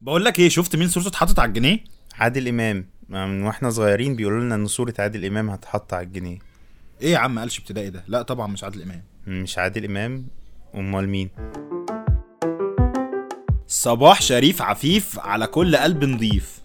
بقول لك إيه شفت مين صورته اتحطت على الجنيه؟ عادل إمام. من وإحنا صغيرين بيقولوا لنا إن صورة عادل إمام هتحط على الجنيه. إيه يا عم قالش ابتدائي ده. لا طبعا مش عادل إمام. مش عادل إمام أمال مين؟ صباح شريف عفيف على كل قلب نضيف.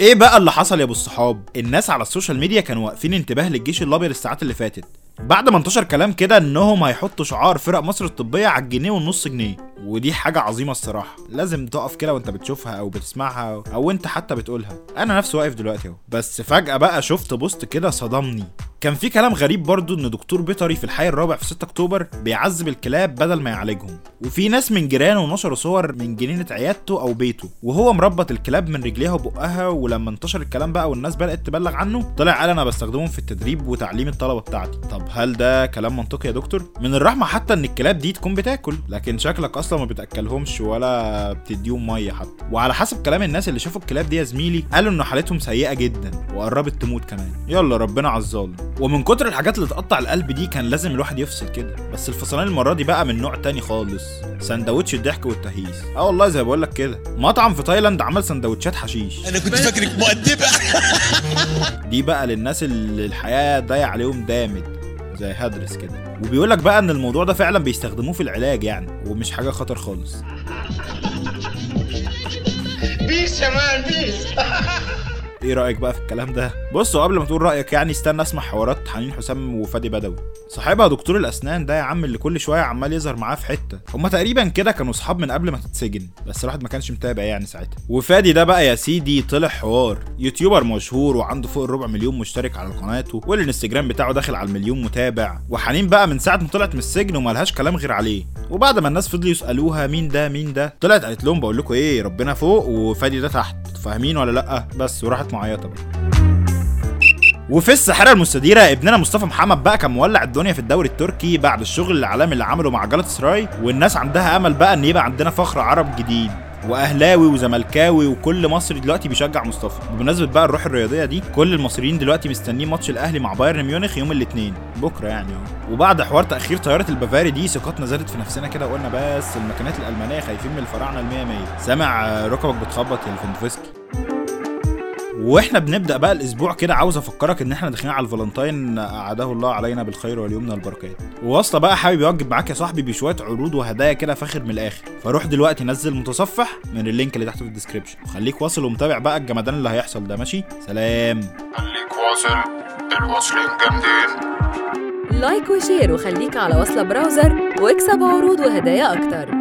إيه بقى اللي حصل يا أبو الصحاب؟ الناس على ال social media كانوا واقفين انتباه للجيش الأبيض الساعات اللي فاتت. بعد ما انتشر كلام كده انهم هيحطوا شعار فرق مصر الطبية على الجنيه والنص جنيه. ودي حاجة عظيمة الصراحة. لازم تقف كده وانت بتشوفها أو بتسمعها أو انت حتى بتقولها. أنا نفسي واقف دلوقتي اهو. بس فجأة بقى شفت بوست كده صدمني. كان في كلام غريب برضو إن دكتور بيطري في الحي الرابع في 6 أكتوبر بيعذب الكلاب بدل ما يعالجهم. وفي ناس من جيرانه نشروا صور من جنينة عيادته أو بيته. وهو مربط الكلاب من رجليها وبقها ولما انتشر الكلام بقى والناس بدأت تبلغ عنه طلع قال أنا بستخدمهم في التدريب وتعليم الطلبة بتاعتي. طب هل ده كلام منطقي يا دكتور؟ من الرحمة حتى إن الكلاب دي تكون بتاكل لكن شكلك أصلا ما بتأكلهمش ولا بتديهم مية حتى. وعلى حسب كلام الناس اللي شافوا الكلاب دي يا زميلي قالوا إن حالتهم سيئة جدا وقربت تموت كمان. يلا ربنا على الظالم. ومن كتر الحاجات اللي تقطع القلب دي كان لازم الواحد يفصل كده. بس الفصلان المرة دي بقى من نوع تاني خالص. سندوتش الضحك والتهييس. آه والله زي ما بقول لك كده. مطعم في تايلاند عمل سندوتشات حشيش. أنا كنت فاكرك مؤدبة. دي بقى للناس اللي الحياة ضايع عليهم دامد زي هدرس كده. وبيقول لك بقى إن الموضوع ده فعلا بيستخدموه في العلاج يعني ومش حاجة خطر خالص. peace يا man peace إيه رأيك بقى في الكلام ده؟ بصوا قبل ما تقول رأيك يعني استنى اسمع حوارات حنين حسام وفادي بدوي. صاحبها دكتور الأسنان ده يا عم اللي كل شوية عمال يظهر معاه في حتة. هما تقريبا كده كانوا أصحاب من قبل ما تتسجن بس الواحد ما كانش متابع يعني ساعتها. وفادي ده بقى يا سيدي طلع حوار. يوتيوبر مشهور وعنده فوق الربع مليون مشترك على قناته والإنستجرام بتاعه داخل على المليون متابع. وحنين بقى من ساعة ما طلعت من السجن وملهاش كلام غير عليه. وبعد ما الناس فضلوا يسألوها مين ده مين ده طلعت قالت لهم بقول لكم إيه ربنا فوق وفادي ده تحت. فاهمين ولا لأ؟ بس وراحت معيطه بقى وفي الساحره المستديرة ابننا مصطفى محمد بقى كان مولع الدنيا في الدوري التركي بعد الشغل العالمي اللي عمله مع جلطة سراي والناس عندها أمل بقى إن يبقى عندنا فخر عرب جديد. وأهلاوي وزملكاوي وكل مصري دلوقتي بيشجع مصطفى. بمناسبة بقى الروح الرياضية دي كل المصريين دلوقتي مستنيين ماتش الأهلي مع بايرن ميونخ يوم الاثنين بكرة يعني وبعد حوار تأخير طيارة البافاري دي ثقتنا زادت في نفسنا كده وقلنا بس الماكينات الألمانية خايفين من الفراعنة ال 100 100 سامع ركبك بتخبط يا الفندفسكي وإحنا بنبدأ بقى الأسبوع كده عاوز أفكرك إن إحنا داخلين على الفالنتاين أعاده الله علينا بالخير واليمن والبركات. وواصله بقى حابب يوجب معاك يا صاحبي بشوية عروض وهدايا كده فاخر من الآخر. فروح دلوقتي نزل متصفح من ال link اللي تحت في ال description وخليك واصل ومتابع بقى الجمدان اللي هيحصل ده. ماشي؟ سلام. خليك واصل الواصلين جامدين. like و share وخليك على وصلة browser واكسب عروض وهدايا أكتر.